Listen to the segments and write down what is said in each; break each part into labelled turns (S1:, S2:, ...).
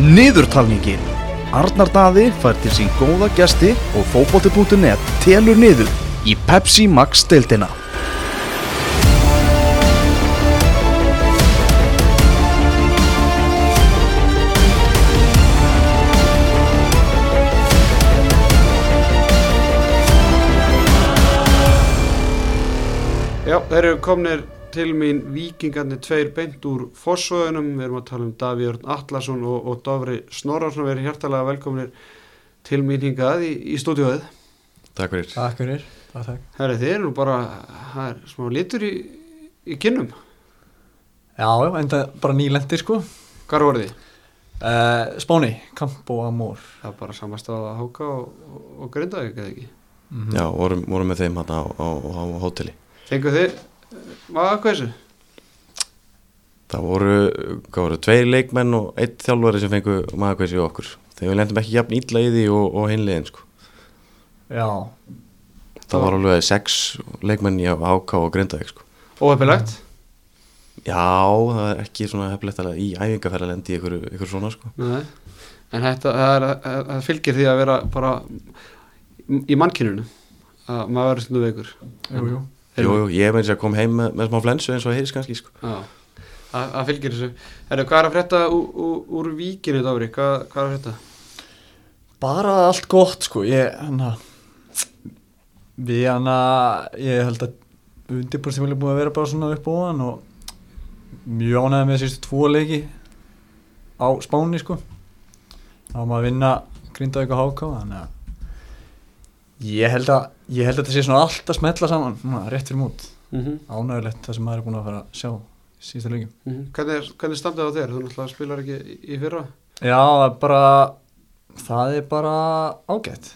S1: Niðurtalningin Arnar Daði fær til sín góða gesti og fótbolti.net telur niður í Pepsi Max deildina.
S2: Já, þeir eru komnir til mín vikingarnir tveir beint úr Fossvöðunum, við erum að tala um Davíörn Allarsson og, og Dofri Snorarsson, við erum hjartalega velkomnir til mín hingað í, í stúdíóið.
S3: Takk fyrir.
S4: Takk fyrir,
S2: þeir eru nú bara, það er smá litur í, í kinnum.
S4: Já, já, en það er bara nýlendi sko.
S2: Hvar voru þið?
S4: Uh, Spáni, Campo Amor.
S2: Það er bara samast á að háka og, og, og grinda ekki, eða ekki.
S4: Mm
S3: Já, vorum, vorum með þeim hérna á, á, á hóteli.
S2: Fengu þið, hvað þessu?
S3: Það voru, hvað voru, tveir leikmenn og einn þjálfari sem fengu maðurkvæsi í okkur. Þegar við lendum ekki jafn ítla í því og, og hinliðin, sko.
S4: Já,
S3: Það var alveg sex leikmenn í áká og grindaðik, sko.
S2: Óhefilegt?
S3: Já, það er ekki svona hefðilegt að í æfingarferða lendi í ykkur, ykkur svona, sko.
S2: Nei. En þetta, það, er, það fylgir því að vera bara í mannkynunu, að maður verður stundu veikur.
S4: jú, jú.
S3: Jú, jú, ég meins að kom heim með, með smá flensu eins og heyrðis kannski, sko.
S2: Já, það, fylgir þessu. Herru, hvað er að frétta úr, úr, úr víkinu, Dóri? Hvað, hvað er að frétta?
S4: Bara allt gott sko, ég, hana, við hana, ég held að undirbúrstímil er búin að vera bara svona upp á hann og mjög ánægði með sístu tvo leiki á Spáni sko. Þá maður að vinna grindaðið og háká, þannig að ég held að, ég held að þetta sé svona allt að smetla saman, svona, rétt fyrir mút.
S2: Mm -hmm.
S4: Ánægilegt það sem maður er búin að fara að sjá sísta leikum.
S2: Hvernig, er- hvernig standið á þér? Þú náttúrulega spilar ekki í, í fyrra.
S4: Já, það er bara það er bara ágætt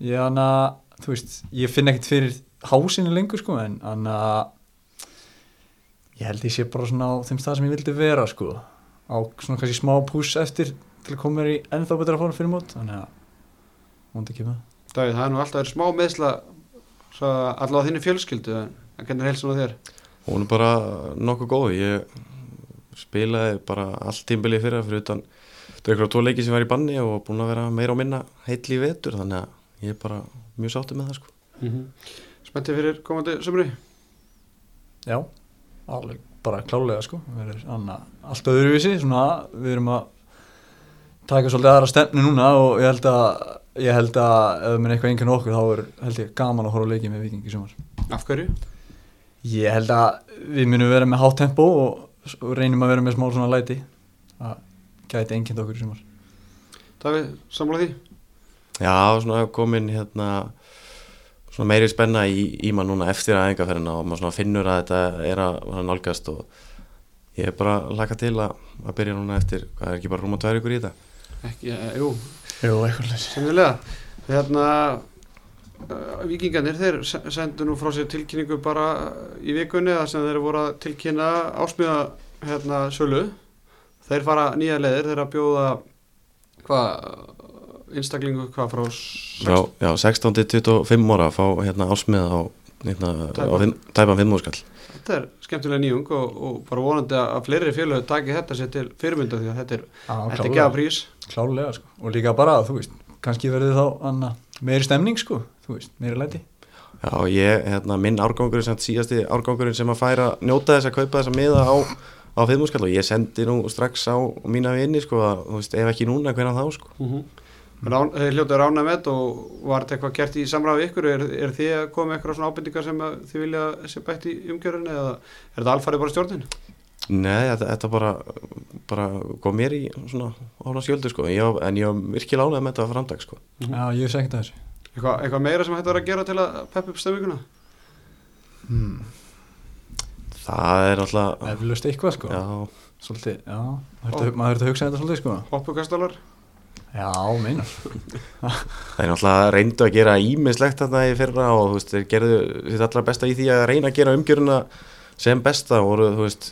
S4: ég hann að, þú veist ég finn ekkert fyrir hásinu lengur sko en hann að ég held ég sé bara svona á þeim stað sem ég vildi vera sko á svona kannski smá pús eftir til að koma mér í ennþá betra form fyrir mót þannig að múndi ekki með
S2: Davíð, það er nú alltaf smá meðsla svo allavega þinni fjölskyldu en hvernig er heilsun á þér?
S3: Hún er bara nokkuð góð ég spilaði bara allt tímbilið fyrir fyrir utan það er eitthvað tvo leiki sem var í banni og búin að vera meira og minna heill í vetur þannig að ég er bara mjög sáttu með það sko
S2: Mm -hmm. Spenntið fyrir komandi sömri?
S4: Já, alveg bara klálega sko við erum anna, allt öðruvísi svona við erum að taka svolítið aðra stefnu núna og ég held að ég held að ef mér eitthvað einhvern okkur þá er held ég gaman að horfa á leikið með vikingi sumar.
S2: Af hverju?
S4: Ég held að við munum vera með hátt tempo og, og reynum að vera með smá svona læti. Að gæti einnkjönd okkur í sumar.
S2: Davíð, sammála því?
S3: Já, svona komin hérna svona meiri spenna í, í maður núna eftir aðeingaferðina og maður svona finnur að þetta er að nálgast og ég er bara að laka til að, að byrja núna eftir, hvað er ekki bara rúma tvær ykkur í þetta?
S2: Ekki, e, jú,
S4: Jú, eitthvað
S2: semnilega. Hérna, uh, vikingarnir, þeir se- sendu nú frá sér tilkynningu bara í vikunni þar sem þeir voru að tilkynna ásmíða hérna sölu. Þeir fara nýja leiðir, þeir að bjóða hvað, einstaklingu hvað frá
S3: Já, já 16-25 ára að fá hérna ásmiða á, hérna, á
S2: Tæpan.
S3: fimm- tæpan 5 skall
S2: Þetta er skemmtilega nýjung og, og bara vonandi að fleiri félög taki þetta sér til fyrirmynda því að þetta er, þetta er gefa prís.
S4: Klálega sko og líka bara, þú veist, kannski verður þá anna, meiri stemning sko, þú veist, meiri læti
S3: Já, ég, hérna, minn árgangurinn sem síðasti árgangurinn sem að færa njóta þess að kaupa þess að miða á, á 5 skall og ég sendi nú strax á mína vini sko að, þú veist, ef ekki núna hvernig þá sko
S2: Mm -hmm. Rán, þeir hljóta rána með og var þetta eitthvað gert í samræðu ykkur er, er þið að koma eitthvað svona ábyrningar sem að þið vilja sé bætt í umgjörunni eða er þetta alfarið bara stjórnin?
S3: Nei, þetta, þetta bara, bara kom mér í svona ána skjöldu sko ég, en ég var virkilega ánægð með þetta framdag sko
S4: Já, ég segjað þessu
S2: Eitthvað, eitthvað meira sem hægt var að gera til að peppa upp stemminguna?
S4: hmm.
S3: Það er alltaf
S4: Eflaust eitthvað sko
S3: Já,
S4: Svolítið, já, maður þurfti- að hugsa þetta svolítið sko
S2: Hoppukastalar?
S4: Já, meinar
S3: það er náttúrulega reyndu að gera ímislegt þarna í fyrra og þú veist, þeir gerðu sitt allra besta í því að reyna að gera umgjöruna sem besta. Og voru, þú veist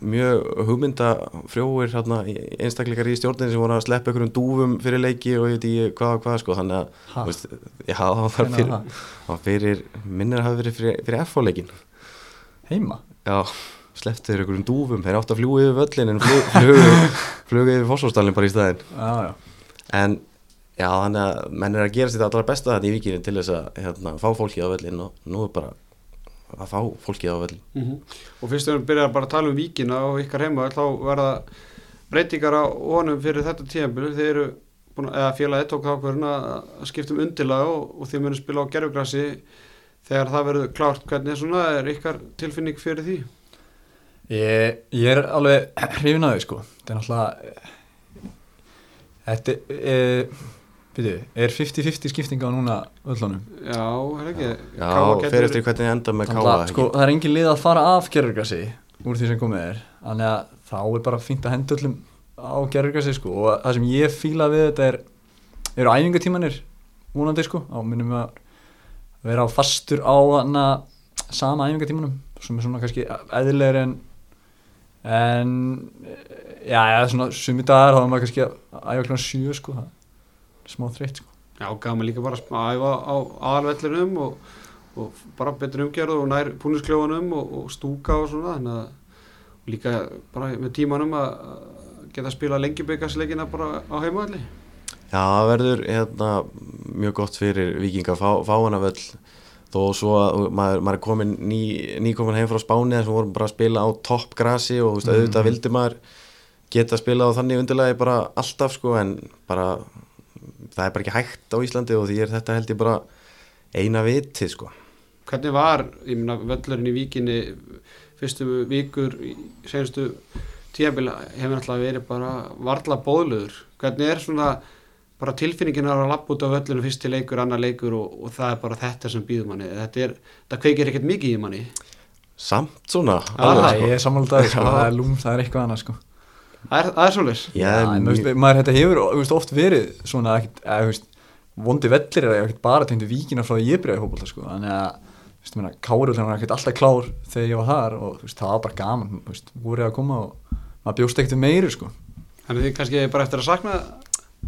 S3: mjög hugmyndafrjóir hérna, einstakleikar í stjórnin sem voru að sleppa einhverjum dúfum fyrir leiki og ekki hvað hvað sko, þannig að
S4: Ha,
S3: veist, já, það var fyrir, fyrir minnir að hafa verið fyrir, fyrir F-leikin
S4: heima?
S3: Já, slepptu þeir einhverjum dúfum, þeir átt að fljúi yfir völlin en flug, flugu, flugu yfir fósfórstallin bara í staðin
S4: Já, já
S3: en já, þannig að menn er að gera sér þetta allra besta þetta í vikinu til þess að hérna, fá fólkið á völlin og nú er bara að fá fólkið á völlin
S2: Mhm. Og fyrst þegar við byrjar bara að tala um víkina og ykkar heima þá verða breytingar á honum fyrir þetta tíðanbíl þeir eru búin að, eða félagið tók þá hverjum að skipta um undirlag og, og þið munum spila á gerfugrassi þegar það verður klárt hvernig svona er ykkar tilfinning fyrir því?
S4: Ég, ég er alveg hrifin að þau sko. Þetta er náttúrulega Þetta er, byrju, er 50-50 skipting á núna öllunum
S2: Já, er ekki?
S3: Já,
S2: getur-
S3: fer eftir hvernig enda með káa
S4: sko, það er engin lið að fara af gerurgrassi úr því sem komið er. Þannig að þá er bara fínt að henda öllum á gerurgrassi sko og það sem ég fíla við þetta er eru æfingatímanir vonandi sko. Á minnum við að vera á fastur á hana sama æfingatímanum sem er svona kannski eðlilegri en en já, já, svona sumi dagar þá er maður kannski að æfa klána sjö sko. Það er smá þreytt sko.
S2: Já, gaman líka bara að æfa á aðalvellinum og, og bara betur umgerð og nær púniskljóðunum og, og stúka og svona þannig að og líka bara með tímanum að geta að spila lengjubikarsleikina bara á heimavalli
S3: Já, það verður hérna, mjög gott fyrir vikinga að fá, fá hana völl þó svo að maður, maður er komin ný, ný komin heim frá Spáni þess að við vorum bara að spila á topp grasi og veist, auðvitað vildi maður geta að spila á þannig undirlagi bara alltaf sko en bara það er bara ekki hægt á Íslandi og því er þetta held ég bara eina viti sko
S2: Hvernig var, ég meina, völlurinn í víkinni fyrstu vikur í senstu tíabila hefur náttúrulega verið bara varla bóðluður. Hvernig er svona bara tilfinningin að lappa út á völlurinn fyrst til leikur, annar leikur og, og það er bara þetta sem býður manni. Þetta, er, þetta kveikir ekkert mikið í manni.
S3: samt svona alveg,
S4: Það
S3: sko.
S4: er sammála sko,
S3: Já.
S4: það er lúm, það er eitthvað annað sko
S2: Það er, er svolítið.
S3: Já,
S4: maður þetta hefur þú veist, oft verið svona ekkit, eða, þú veist, vondi vellir er ekkert bara tengdu víkina frá því ég byrjaði í fótbolta sko. þannig að þú veist, meina, Kári var ekkert alltaf klár þegar ég var þar og þú veist, það var bara gaman þú veist, voru að koma og maður bjóst ekkert meiri sko.
S2: Þannig þið kannski bara eftir að sakna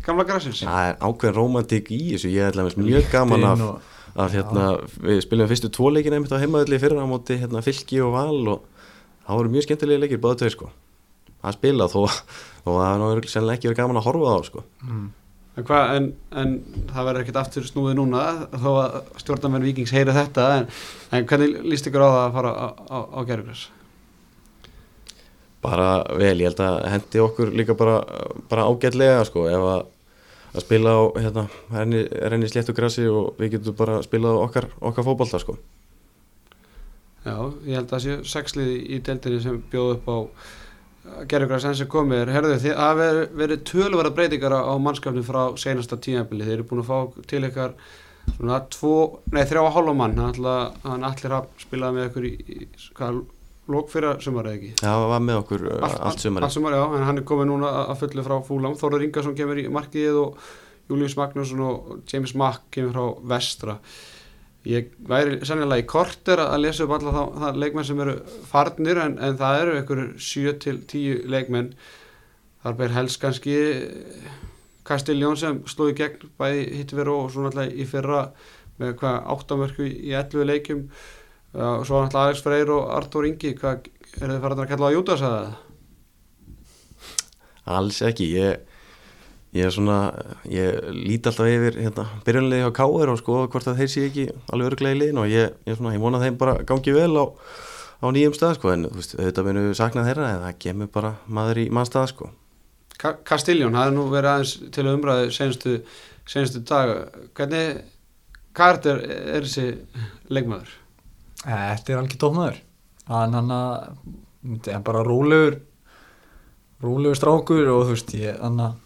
S2: gamla græsins.
S3: það er ákveðin romantík í þessu ég ætla að mjög gaman af,
S4: og,
S3: af hérna, við spilum fyrstu tvo leikina einmitt á heimaðalli fyrir á móti hérna, fylki og val og það voru mjög skemmtilegi leikir báða tveir sko að spila þó, að það er sennilega ekki verið gaman að horfa á sko.
S4: Mm,
S2: En, hva, en, en það verður ekkert aftur snúið núna þó að stjórnarmenn vikings heyra þetta en, en hvernig líst ykkur á það að fara á, á, á gerðugræs?
S3: bara vel, ég held að hendi okkur líka bara, bara ágætlega sko ef að, að spila á hérna, renni, renni sléttu grassi og við getum bara að spila á okkar, okkar fótbolta sko.
S2: Já, ég held að það séu sexlið í deildinni sem bjóð upp á gerðugræs enn sem komið er. Herðu þið að veri, verið tölverða breytingar á mannskapni frá seinasta tímabili. Þeir eru búin að fá til ykkar svona tvo, nei þrjá að hálfa mann. Hann hann allir að spilaði með ykkur í, í hvað, lók fyrir sumar eða ekki?
S3: Það var með okkur uh, allt, sumari
S2: Allt sumar, já, en hann er komið núna að- fullu frá Fúlam Þórar Ingarsson kemur í markið og Július Magnússon og James Mack kemur frá Vestra ég væri sennilega í korter að lesa upp alla þá, það leikmenn sem eru farnir en, en það eru ykkur 7 til 10 leikmenn þar ber helst kannski Kastiljón sem stóði gegn bæði hittveru og svo náttúrulega í fyrra með hvað áttamörku í 11 leikjum og svo náttúrulega Alex Freyr og Artur Ingi hvað er þið farað að kalla á Júdas að það?
S3: alls ekki ég, ég er svona ég líti alltaf yfir hérna, byrjunlegi á K.R. og skoða hvort að þeir sé ekki alveg örglega í liðin og ég, ég, svona, ég vona að þeim bara gangi vel á, á nýjum stað sko en þú veist, auðvitað munum við sakna þeirra en það kemur bara maður í mannstað sko
S2: Ka- Kastiljón, það er nú verið aðeins til umræðu senstu, senstu dag hvernig kart er, er þessi leikmaður?
S4: Þetta er alveg tókmaður hann hann að þetta er bara rólegur rólegur strákur og þú veist ég hann að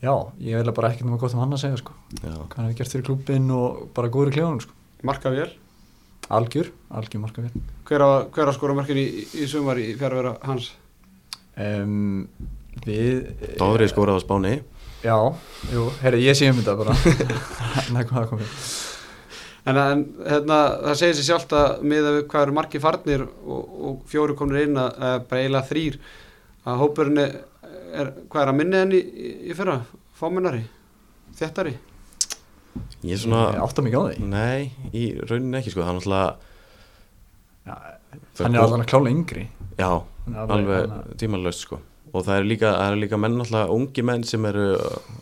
S4: já, ég vil bara ekkert náma gott um hann að segja sko. Hann hefur gert fyrir klubbin og bara góður í kljóðunum sko.
S2: Markavél?
S4: algjör, algjör marka vel
S2: Hver að, hver að skora markin í, í sumar í fjárvera hans?
S4: um, við
S3: Dóri skoraði á Spáni.
S4: Já, jú, herri, ég sé um þetta bara. Nei, hvað það kom fyrir
S2: En, en hérna, það segir sér sjálft að miða við hvað eru marki farnir og, og fjóru komnir inn að að bara eiginlega þrýr að hópurinn er, er hvað er að minni enn í, í, fyrra? Fámennari? Þéttari?
S3: Ég er svona
S4: Ég átta mikið á því
S3: Nei, í rauninni ekki sko, það er náttúrulega
S4: Já,
S3: Það
S4: hann er alveg klálega yngri
S3: Já, alveg
S4: hann-
S3: tímanlaust sko og það er líka, er líka menn alltaf ungi menn sem eru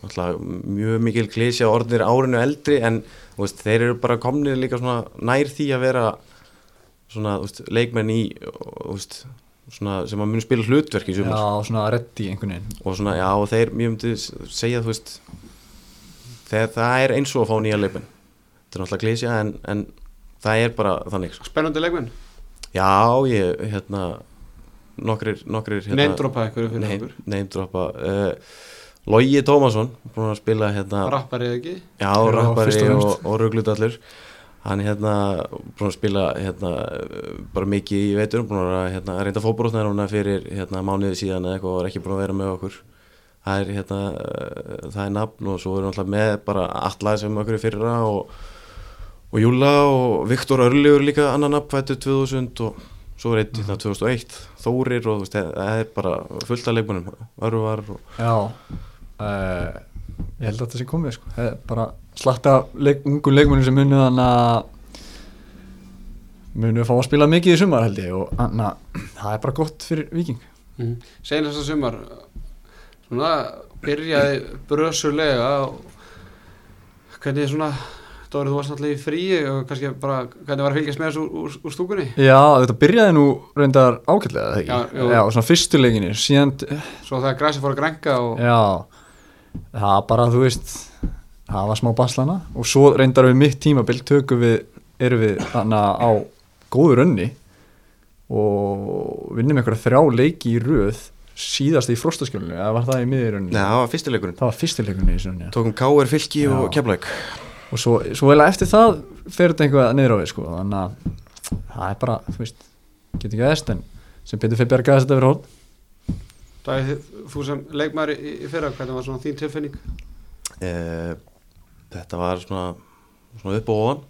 S3: alltaf mjög mikil klísja orðnir árinu eldri en þú veist, þeir eru bara komnir líka svona nær því að vera svona þú veist, leikmenn í þú veist, svona, sem að munu spila hlutverk í
S4: Já,
S3: sumar
S4: svona reddi einhvern veginn.
S3: Og svona, já, og þeir, ég myndi segja, þú veist þegar það er eins og að fá nýja leikmenn. Þetta er náttúrulega klísja en, en það er bara þannig sko.
S2: Spennandi leikmenn?
S3: Já, ég, hérna nokkrir, nokkrir hérna,
S2: Neymdropa ykkur fyrir okkur.
S3: Neymdropa uh, Logi Tómasson búin að spila hérna
S2: Rappari eða ekki?
S3: Já,
S4: Já,
S3: rappari
S4: og
S3: og,
S4: fremst.
S3: Hann hérna búin að spila hérna bara mikið í veitur búin að hérna, reynda fótbrótnar núna fyrir hérna mánuði síðan eða eitthvað og er ekki búin að vera með okkur. Það er hérna það er nafn og svo erum við alltaf með bara allar sem okkur er fyrra og, og Júla og Viktor Örljur líka annan nafn fættu 2000 og svo er einn hérna 2001 Þórir og það er bara fullt af leikmunum Örvar og
S4: Já uh, Ég held að þetta sé komið sko. Það bara slatta leik, ungu leikmennir sem munu þannig að munu fá að spila mikið í sumar held ég og þannig að það er bara gott fyrir viking
S2: mm. Seinast að sumar Svona byrjaði brösulega og Hvernig svona Dóri, þú varst náttúrulega í fríi og kannski bara hvernig var að fylgjast með þessu úr, úr, úr stúkunni?
S4: Já, þetta byrjaði nú reyndar ágætlega eða
S2: Já,
S4: ekki
S2: jú.
S4: Já, svona fyrstu leikinir síðan,
S2: Svo þegar græsi fór að grænka og
S4: já það bara, þú veist það var smá baslana og svo reyndar við mitt tímabil tökum við erum við þannig á góður önni og vinnum einhverja þrjá leiki í röð síðast í frostaskjölinu, eða var það í miðjörunni?
S3: Nei, það var fyrstileikurinn
S4: Það var fyrstileikunni í svona,
S3: Tókum K.R. Fylki
S4: Já.
S3: og Keflavík
S4: og svo, svo vel eftir það fer þetta einhvað niður á við, sko þannig að það er bara, þú veist getur ekki aðeins, en sem betur fyrir bjargaði þetta verið hólp
S2: Er þú sem leikmaður í, í fyrra, hvernig var svona þín tilfinning?
S3: eh, Þetta var svona, svona upp og ofan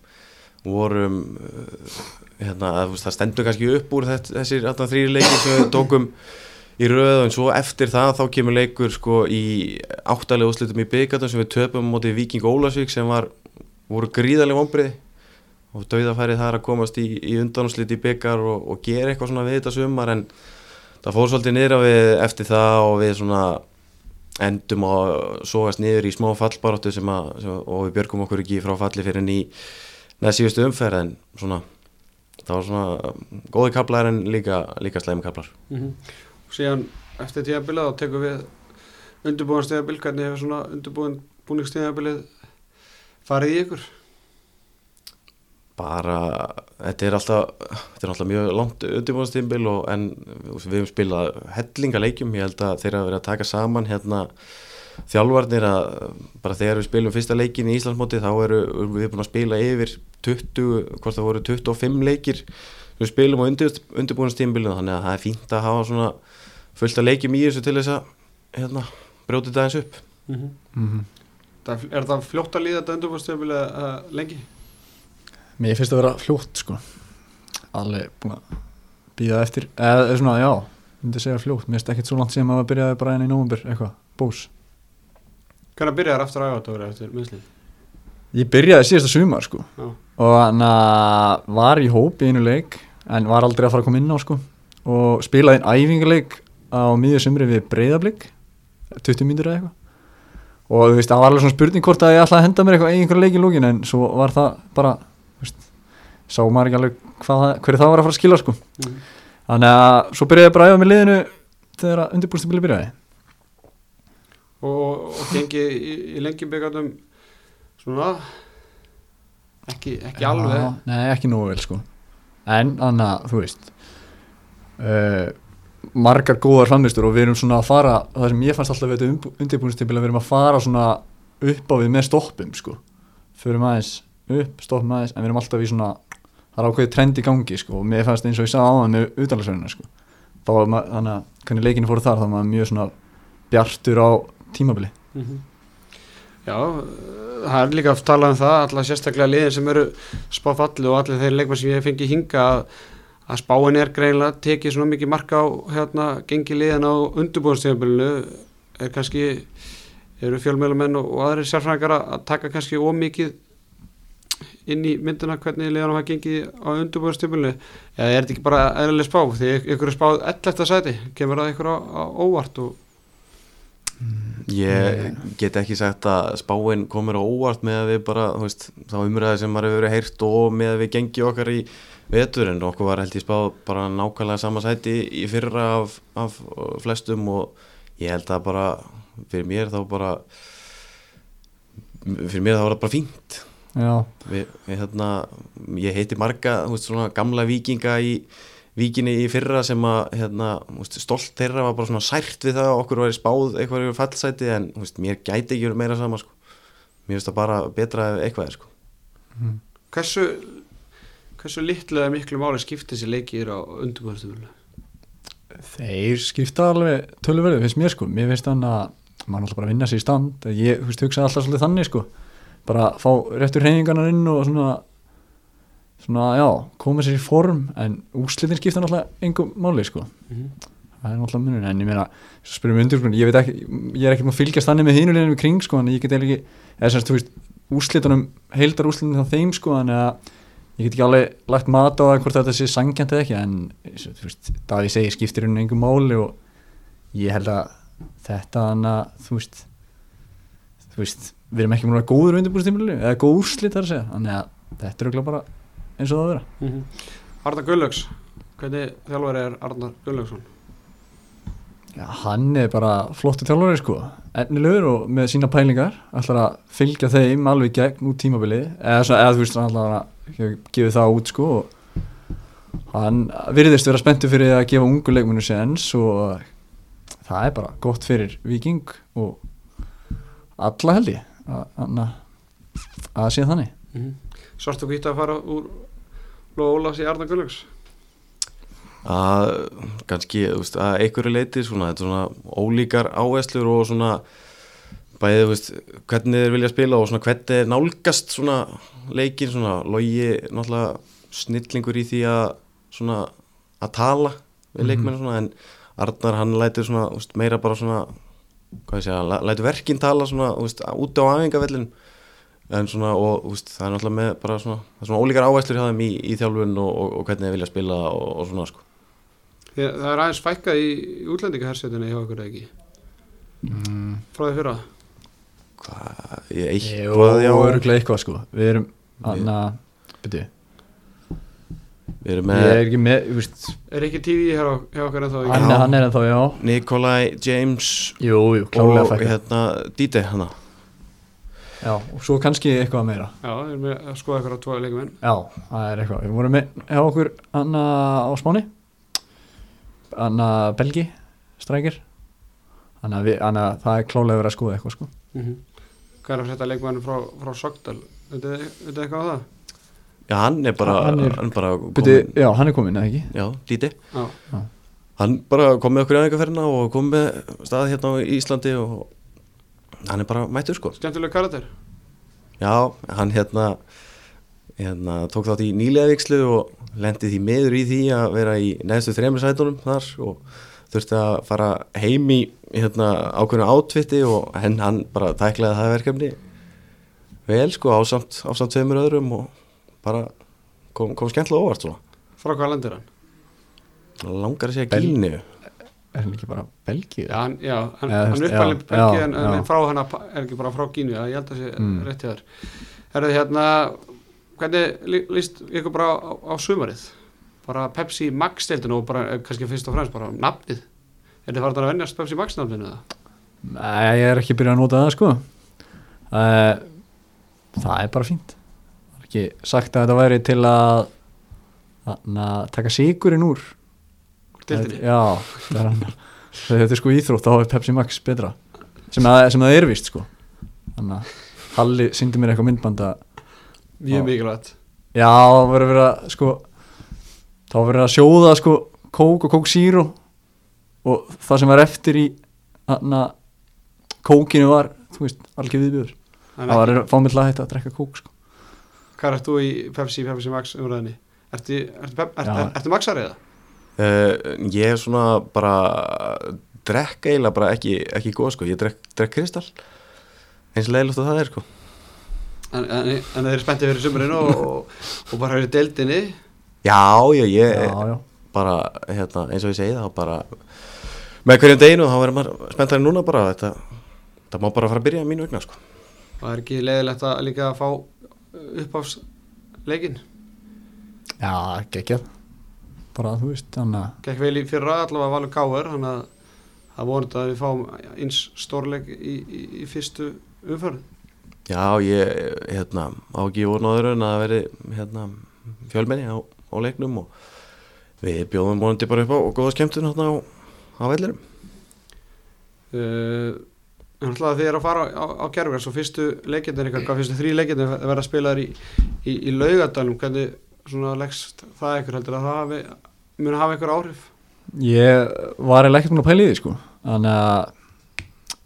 S3: vorum eh, hérna, að, það stendur kannski upp úr þess, þessir þrýri leikir sem við tókum í röð en svo eftir það þá kemur leikur sko í áttalega úrslitum í byggatum sem við töpum móti Viking Ólasvík sem var, voru gríðarlega vonbriði og dauðafærið það er að komast í, í undanúslit í byggar og, og gera eitthvað svona við þetta sumar en það fór svolítið niður á við eftir það og við svona endum að sogast niður í smá fallbaróttu sem að, sem, að- og við björgum okkur ekki frá falli fyrir ný neða síðustu umferð en svona það var svona góði kaplar en líka, líka slæmi kaplar
S2: Mm Og síðan eftir tíðabilið þá tekum við undirbúin stíðabil, hvernig hefur svona undirbúin búningstíðabilið farið í ykkur?
S3: Bara, þetta er alltaf þetta er alltaf mjög langt undirbúinastímbil og en við höfum spilað hellinga leikjum, ég held að þeir hafa verið að taka saman hérna þjálfarnir að bara þegar við spilum fyrsta leikin í Íslandsmóti þá eru við búin að spila yfir 20, hvort það voru 25 leikir sem við spilum á undir, undirbúinastímbilinu þannig að það er fínt að hafa svona fullt af leikjum í þessu til þess að hérna, brjóti þetta eins upp
S2: Mm
S4: Mhm.
S2: það, er það fljótt að líða þetta undirbúin stíðabilið uh, lengi?
S4: Mér finnst það að vera fljótt sko. Alveg búin að býða eftir eða svona, já, myndi segja fljótt. Mér finnst ekkert svo langt sem að byrjaði bara enn í nóvumber eitthvað, bús
S2: Hvernig byrjaðar aftur að æfa þetta eftir minnslið?
S4: Ég byrjaði síðasta sumar sko.
S2: Já.
S4: og hann að var í hóp í einu leik en var aldrei að fara að koma inn á sko. Og spilaði einn æfingarleik á miðju sumri við breyðablík 20 mínútur eða eitthvað. Og þú veist, það var alveg svona spurning hvort að ég ætlaði að henda mér eitthvað í einhverju leik í lúkin en svo var það bara sá maður ekki alveg hvað, það- hverju það var að fara að skila sko.
S2: Mm.
S4: þannig að svo byrjaði ég bara að æfa með liðinu þegar að undirbúrstabili byrjaði.
S2: Og, og gengi í, í lengjum byggandum svona ekki, ekki alveg.
S4: Já, Nei, ekki nógu vel sko. En þannig að, þú veist uh, Margar góðar framvistur og við erum svona að fara Það sem ég fannst alltaf við þetta undirbúinstibil að við erum að fara svona upp á við með stoppum sko. Förum aðeins upp, stoppum aðeins En við erum alltaf í svona Það er ákveðið trend í gangi sko Og mér fannst eins og ég sagði áðan með utalagsverðina sko. Þá var maður, þannig að hvernig leikinu fóru þar þá var maður mjög svona bjartur á tímabili.
S2: Mhm. Já, uh, það er líka að tala um það allar sérstaklega liðin sem eru spáfalli og allir þeir leikmenn sem ég fengi hinga að, að spáin er greinlega tekið svona mikið marka á hérna gengi liðin á undurbúðanstíðanbölinu er kannski eru fjölmjölumenn og, og aðrir sérfræðingar að taka kannski ómikið inn í myndina hvernig liðanum hafa gengið á undurbúðarstöfulinu eða er þetta ekki bara eðlileg spá? Því ykkur er spáð 11. sæti. Kemur það ykkur á, á óvart og
S3: Ég get ekki sagt að spáin komur á óvart með að við bara, veist, þá umræði sem maður hefur verið heyrt og með að við gengi okkar í vetur en okkur var held ég spáð bara nákvæmlega sama sæti í fyrra af, af flestum og ég held að bara fyrir mér þá bara fyrir mér þá var það bara fínt
S4: Já,
S3: við, við, hérna, ég heiti marga þú veist, svona gamla vikinga í víkinni í fyrra sem að hérna, þú veist, stolt þeirra var bara svona sært við það að okkur væri spáð eitthvað yfir fallsæti en þú veist, mér gæti ekki verið meira sama sko. mér finnst það bara betra eitthvað er sko.
S2: hversu hversu litlega miklu máli skiptir þessi leikir á undurbúðarstöfulinu
S4: þeir skipta alveg töluverðu, finnst mér sko. Mér finnst þannig að maður náttúrulega bara vinna sér í stand. Ég þú veist, hugsa alltaf svolítið þannig sko bara fá réttur hreyfingarnar inn og svona svona, já, koma sér í form en úslitin skipta náttúrulega engum máli sko, það er náttúrulega munur en ég meina, svo spyrum við undir ég veit ekki, ég er ekki maður að fylgjast þannig með hinuleginu við kring sko, en ég get ekki, eða semst, þú veist úslitunum, heildar úslitunum þá þeim sko, þannig að ég get ekki alveg lagt mat á það hvort þetta sé sangjant eða ekki en þú veist, það ég segi skiptir henni engum máli og ég held að þetta hann að þú veist þú veist, við erum ekki múin að góður undirbúrstímili eða góð úrslit þar að segja. Þannig að þetta er örugglega bara eins og það að vera.
S2: Mm -hmm. Arnar Gullöks hvernig þjálfari er Arnar Gullöksson?
S4: Já, hann er bara flottu þjálfari sko. Ennilegur og með sína pælingar ætlar að fylgja þeim alveg gegn út tímabili eða, eða þú veist, hann ætlar að gefa það út sko og hann virðist vera spenntu fyrir að gefa ungu leikmennu séns og það er bara gott fyrir viking og alla held ég að, að, að sé þannig
S2: Mm -hmm. Svart og hvít að fara úr Lóa Ólafs í Arnar Gullöks
S3: að kannski, þú veist, að einhverju leiti svona, þetta er svona ólíkar áherslur og svona bæðið, þú veist, hvernig þeir vilja spila og svona hvernig þeir nálgast svona leikin, svona logi náttúrulega snillingur í því að svona að tala við
S4: Mhm.
S3: leikmennu svona en Arnar hann lætur svona, veist, meira bara svona hvað ég segja, læ- lætur verkinn tala svona, veist, út á æfingavellin en svona, og veist, það er náttúrulega með bara svona, það er svona ólíkar áherslur hjá þeim í, í þjálfun og, og, og hvernig þeir vilja spila og, og svona, sko.
S2: Að Það er aðeins fækkað í útlendingahersetunni hjá ykkur eða ekki?
S4: Mm.
S2: frá því fyrra?
S3: Hvað, ég eitthvað, já,
S4: öruglega eitthvað sko. Við erum, hann að byrju,
S3: við erum
S4: ég er
S3: með
S4: ekki með, þú veist.
S2: Er ekki tíði hjá, hjá okkur en þá
S4: hann, er- hann er ennþá, já.
S3: Nikolai James
S4: Jú, jú,
S3: og hérna Dite hana.
S4: Já, og svo kannski eitthvað meira.
S2: Já, við erum með að skoða ykkur á tvoja leikumenn
S4: Já, það er eitthvað. Við vorum með hjá okkur hann á Spáni hann að Belgi strækir. Hann að það er klálega verið að skoða eitthvað sko.
S2: Mm -hmm. Hvað er að setja leikumenn frá, frá Sogdal? Veitu veitu eitthvað á það?
S3: Já, hann er bara,
S4: Hann er-
S3: hann bara komin,
S4: já, hann er komin, eða ekki?
S3: já, Dite
S2: Já,
S3: Hann bara kom með okkur í aðeinkaferna og kom með staði hérna á Íslandi og hann er bara mættur sko.
S2: Skemmtileg karakter.
S3: Já, hann hérna hérna tók þátt í nýlega vikslu og lendi því meður í því að vera í neðstu þremur sætunum þar og þurfti að fara heim í hérna ákveðinu átvitti og henn hann bara tæklaði það verkefni vel sko ásamt, ásamt tveimur öðrum og bara kom, kom skemmtilega óvart svona
S2: Frá hvað landir hann?
S3: langar að segja
S4: Bel-
S3: gínu
S4: Er hann ekki bara Belgi?
S2: Já, hann, já, hann,
S4: Já,
S2: hann uppalinn belgi en, en frá hann er ekki bara frá Gínu ég held að sé
S4: Mm.
S2: rétt hjá þér Herðu hérna Hvernig lí- líst ykkur bara á, á sumarið? Bara Pepsi Max deildinu og bara eh, kannski fyrst og fremst bara nafnið Er þið farið að vennjast Pepsi Max nafninu það?
S4: Nei, ég er ekki byrjað að nota það sko uh, Það er bara fínt Það ekki sagt að þetta væri til að að taka sigurinn úr.
S2: Deildinni?
S4: Já, það er hann. Þetta er sko íþrótt, þá er Pepsi Max betra. Sem, að, sem það er vist sko. Þannig að Halli syngdi mér eitthvað myndband að
S2: Mjög mikilvægt.
S4: Já, það verður verið að sko þá verður að sjóða sko kók og kók zero. Og það sem var eftir í hana, kókinu var þú veist, algjör viðbjör
S2: En
S4: það var
S2: ekki-
S4: að fá mig til að hætta að drekka kók sko.
S2: Hvað ert þú í Pepsi, Pepsi Max umræðinni? Ertu, ertu, ertu, ertu, ertu Maxarið það?
S3: uh, ég er svona bara drekka eiginlega bara ekki, ekki góð sko ég drekk, drekk kristall eins leiðilegt og það er sko
S2: En, en, en þeir eru spenntið fyrir sumurinn og, og, og bara fyrir deildinni
S3: Já, já, ég
S4: já, já.
S3: bara, hérna, eins og ég segi það bara með hverjum deginu þá verður maður spenntarinn núna bara þetta, það má bara fara að byrja mínu vegna sko.
S2: Það er ekki leiðilegt að líka að fá uppáfsleikin
S4: já, geggjað. Bara þú veist,
S2: Gekk vel í fyrra allavega valur káður þannig að það vonandi að við fáum eins stórleik í, í, í fyrstu umförð
S3: Já, ég, hérna, á ekki voru náður en að veri, hérna, fjölmenni á, á leiknum og við bjóðum vonandi bara upp á góða skemmtun hérna á, á vellirum.
S2: uh, En alltaf þið eru að fara á, á gerfur svo fyrstu leikindin ykkar, hvað fyrstu þrý leikindin verða að spila þær í, í, í laugadalum hvernig svona leggst það ykkur heldur að það hafi, muni hafa ykkur áhrif?
S4: Ég var eiginlega ekkert að pæla í því sko. Þannig að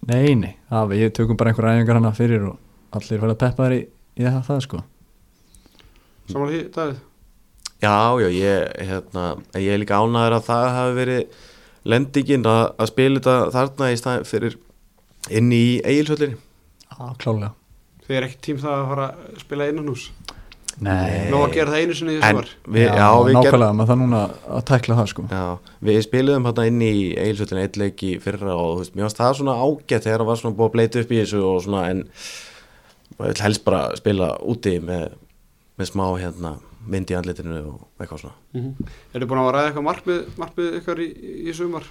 S4: nei, nei, það, við tökum bara einhver æfingar hana fyrir og allir verða peppaðir í, í það, það sko.
S2: Samanlega því, Davíð?
S3: Já, já, ég, hérna, ég er líka ánæður að það hafi verið lendingin að, að spila þetta þarna í staðin fyrir inn í eigilsvöllinni.
S4: Já, klálega
S2: Þið er ekki tím það að fara að spila innan hús
S4: Nei,
S2: Nó að gera það einu sinni í
S3: En
S2: sumar
S3: við, já, við gerðum,
S4: nákvæmlega, maður það núna að tækla það sko
S3: já, við spiluðum hérna inn í eigilsvöllinni eitt leik í fyrra og veist, mér varst það svona ágætt þegar það var svona búið að bleita upp í þessu og svona en maður vil helst bara spila úti með, með smá hérna mynd í andlitinu og eitthvað svona.
S2: mm -hmm. Er þið búin að ræða eitthvað markmið, markmið ykkar í, í sumar?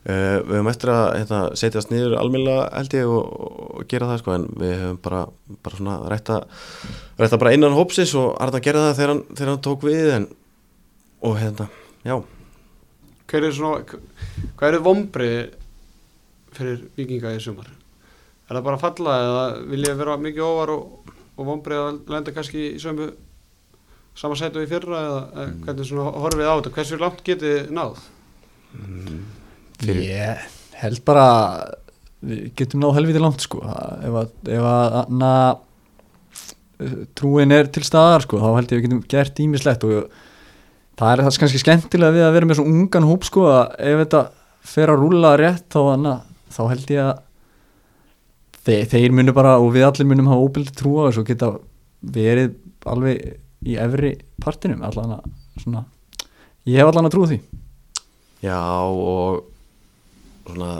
S3: Uh, við höfum eftir að hérna, setjast niður almennilega held ég og, og gera það sko en við höfum bara, bara svona rætta, rætta bara innan hópsins og Arna gerði það þegar hann, þegar hann tók við en, og hérna, já
S2: Hver er svona, hvað eru vombrið fyrir vikinga í sumar? Er það bara að falla eða vil ég vera mikið ofar og, og vombrið að lenda kannski í sömu sama sætu í fyrra eða mm. hvernig svona horfið á þetta? Hversu langt getið náð?
S3: Fyrir-
S4: Ég held bara við getum náð helviti langt sko. Ef að, ef að na, trúin er til staðar sko þá held ég að við getum gert ímislegt og það er það kannski skemmtilega við að vera með svona ungan hóp sko að ef þetta fer að rúla rétt þá, na, þá held ég að þeir, þeir munu bara og við allir munum hafa óbildi trú á þessu og geta verið alveg í efri partinum allan að svona ég hef allan að trú því.
S3: Já og svona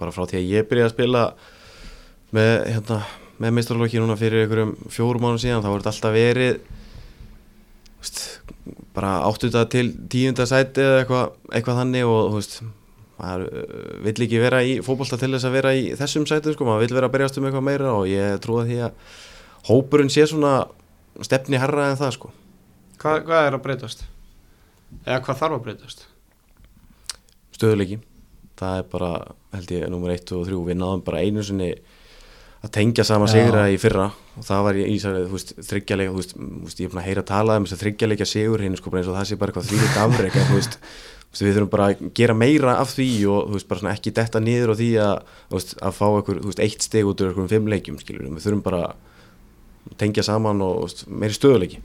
S3: bara frá því að ég byrjaði að spila með, hérna, með meistarlokki núna fyrir einhverjum fjórum mánu síðan þá voru þetta alltaf verið veist, bara áttuta til tíunda sæti eða eitthvað, eitthvað þannig og þú veist maður uh, vill ekki vera í fótbolta til þess að vera í þessum sætu sko, maður vill vera að berjast um eitthvað meira og ég trúi því að hópurinn sé svona stefni herra en það sko
S2: Hvað, hvað er að breytast? Eða hvað þarf að breytast?
S3: stöðuleiki það er bara, held ég, nummer 1 og 3 við náðum bara einu sinni að tengja saman sigra í fyrra. Og það var í Ísarið, þú veist, þryggjalega þú veist, ég er búin að heyra að tala um þess að þryggjalega sigur hinn, sko, bara eins og það sé bara eitthvað þvílitt afrek, en þú veist, við þurfum bara að gera meira af því og þú veist, bara svona ekki detta niður á því að, þú veist, að fá einhver, þú veist, eitt steg út úr einhverjum fimm leikjum, skilur við þurfum bara að tengja saman og, þú veist, meiri stöðuleiki,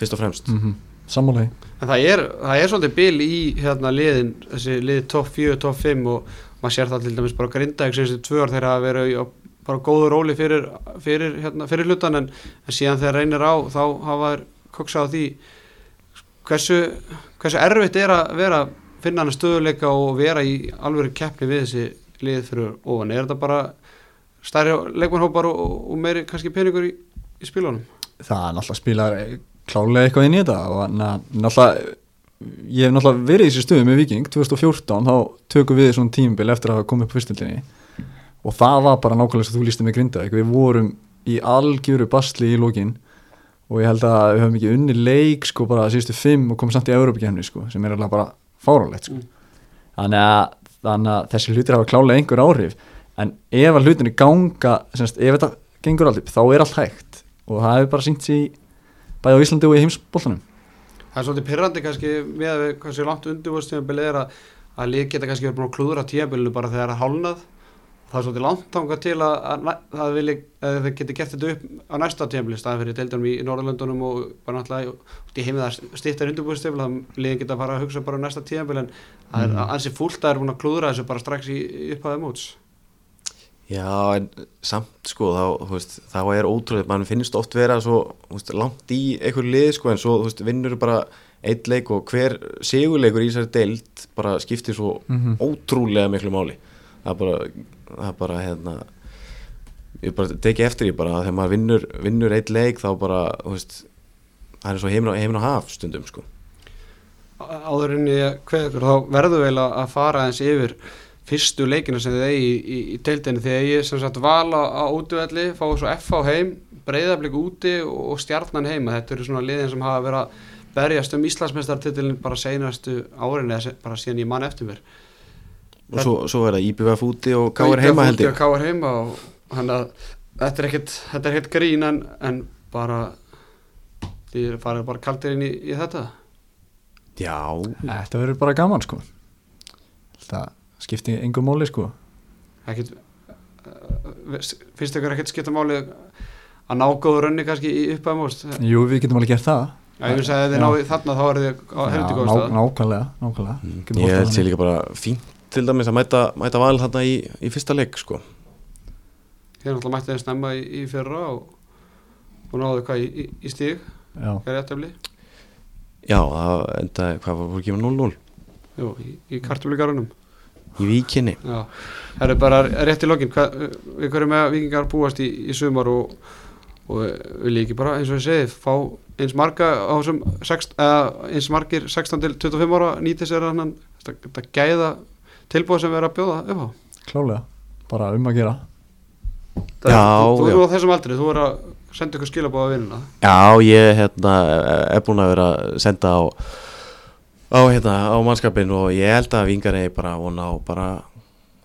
S3: fyrst og fremst.
S4: Mm -hmm. Sammálegi
S2: En það er, það er svolítið bil í hérna liðin, þessi liði topp 4, topp 5 og maður sér það til dæmis bara grinda ekki sem þessi tvö ár þegar að vera í, á bara góðu róli fyrir, fyrir, hérna, fyrir hlutan en, en síðan þegar reynir á þá hafa þær koksað á því hversu, hversu erfitt er að vera finna hann stöðuleika og vera í alveg keppni við þessi lið fyrir ofan, er þetta bara stærri leikmannhópar og, og, meiri kannski peningur í, í spilunum?
S4: það er náttúrulega spilar klálega eitthvað inn í þetta og náttúrulega ég hef náttúrulega verið í þessu stöðu með Viking 2014 þá tökum við svona tímabil eftir að hafa komið upp fyrstöldinni og það var bara nákvæmlega sem þú lísti með grinda við vorum í algjöru basli í lókin og ég held að við höfum ekki unni leik sko bara síðustu fimm og komum samt í Európa-kemni sko sem er alveg bara fárálegt sko.
S2: Mm.
S4: þannig, að, þannig að þessi hlutir hafa klálega einhver áhrif. En ef að hlutinni ganga semst, ef þetta gengur aldrei þá er allt hægt. Og það hefur bara sínt sér bæði á Íslandi og í heimsbóltanum
S2: Það er svolítið pyrrandi kannski með að við kannski langt undirbúrstíðanbilið er að, að lið geta kannski verið búin að klúðra tíðanbilinu bara þegar það er hálnað. Það er svolítið langt tanga til að, að, að, að þau geti gert þetta upp á næsta tíðanbili staðan fyrir deildunum í, í Norðurlöndunum og bara náttúrulega í heimið það stýttar undirbúrstíðanbili þannig liðin geta að fara að hugsa bara um næsta tíðanbili en það er
S4: Mm.
S3: Já, en samt sko þá, veist, þá er ótrúlega mann finnst oft vera svo veist, langt í einhver lið sko en svo veist, vinnur bara eitt leik og hver sigurleikur í þessari deild bara skiptir svo
S4: Mhm.
S3: ótrúlega miklu máli það er bara, það er bara hérna ég bara teki eftir því bara að þegar maður vinnur, vinnur eitt leik þá bara, þú veist það er svo heimin og, heimin og haf stundum sko
S2: áður en ég kveð ykkur þá verður vel að fara eins yfir fyrstu leikina sem þið eigi í, í, í deildinni. Þegar ég sem sagt val á, á útvelli fáið svo FH heim breyðablík úti og stjarnan heima. Þetta eru svona liðin sem hafa verið að berjast um Íslandsmeistartitilin bara seinastu árin eða bara síðan ég mann eftir mér.
S3: Og svo, svo er það IBVF úti og Káir heima held ég.
S2: Káar heima og hann að þetta er ekkit, þetta er ekkit grín en, en bara þið farið bara kaldir inn í, í þetta.
S3: Já,
S4: Þetta verður bara gaman sko. Það skipti engum móli sko.
S2: Ekkit uh, finnst ykkur ekkit skipta máli að ná góðu rönni kannski í uppæðumóst
S4: Jú, við getum alveg gert það.
S2: Ég finnst að ef þið
S4: Já.
S2: náðu þarna þá eru þið á
S4: Já,
S2: heldur
S4: ná,
S2: góð stað
S4: Nákvæmlega, nákvæmlega Getum
S3: ég held sér líka bara fínt til dæmis að mæta, mæta val þarna í, í fyrsta leik sko.
S2: Þið náttúrulega mættið þeim snemma í, í fyrra og, og náðu hvað í, í, í stíg
S4: Já,
S2: er þetta efli?
S3: Já, það endaði, hvað var fór ekki með 0-0
S2: Jú, í, í kartufligarunum
S3: í víkinni.
S2: Já, það er bara rétt í lokin hvað, við hverju með að vikingar búast í, í sumar og, og vil ég ekki bara eins og ég segi fá eins marga á þessum sext, eða, eins margir 16 til 25 ára nýti sér hann þetta, gæða tilbúið sem við erum að bjóða upp á.
S4: Klálega Bara um að gera.
S2: Það-
S3: Já,
S2: þú, eru á þessum aldri, þú er að senda ykkur skilabóða að vinna
S3: Já, ég hérna, er búin að vera að senda á, á, hérna, á mannskapin og ég held að vingar eigi bara vona á bara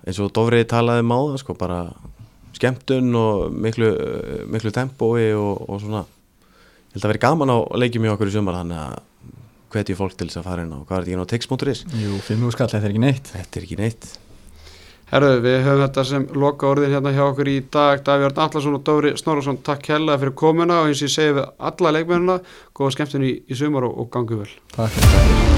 S3: eins og Dofrið talaði um á það sko, bara skemmtun og miklu, miklu tempói og, og svona. Ég held að vera gaman á leikjum í okkur í sumar þannig að hvetju fólk til þess að fara inn á hvað er þetta ekki ná tix.is
S4: Jú, fimm úr skall, þetta er ekki neitt.
S3: Þetta er ekki neitt.
S2: Herðu, við höfum þetta sem loka orðin hérna hjá okkur í dag Davíðarn Allarsson og Dóri Snorarsson takk hella fyrir komuna og eins og ég segi við alla leikmennina góða skemmtun í, í sumar og, og gangu vel.
S4: Takk, takk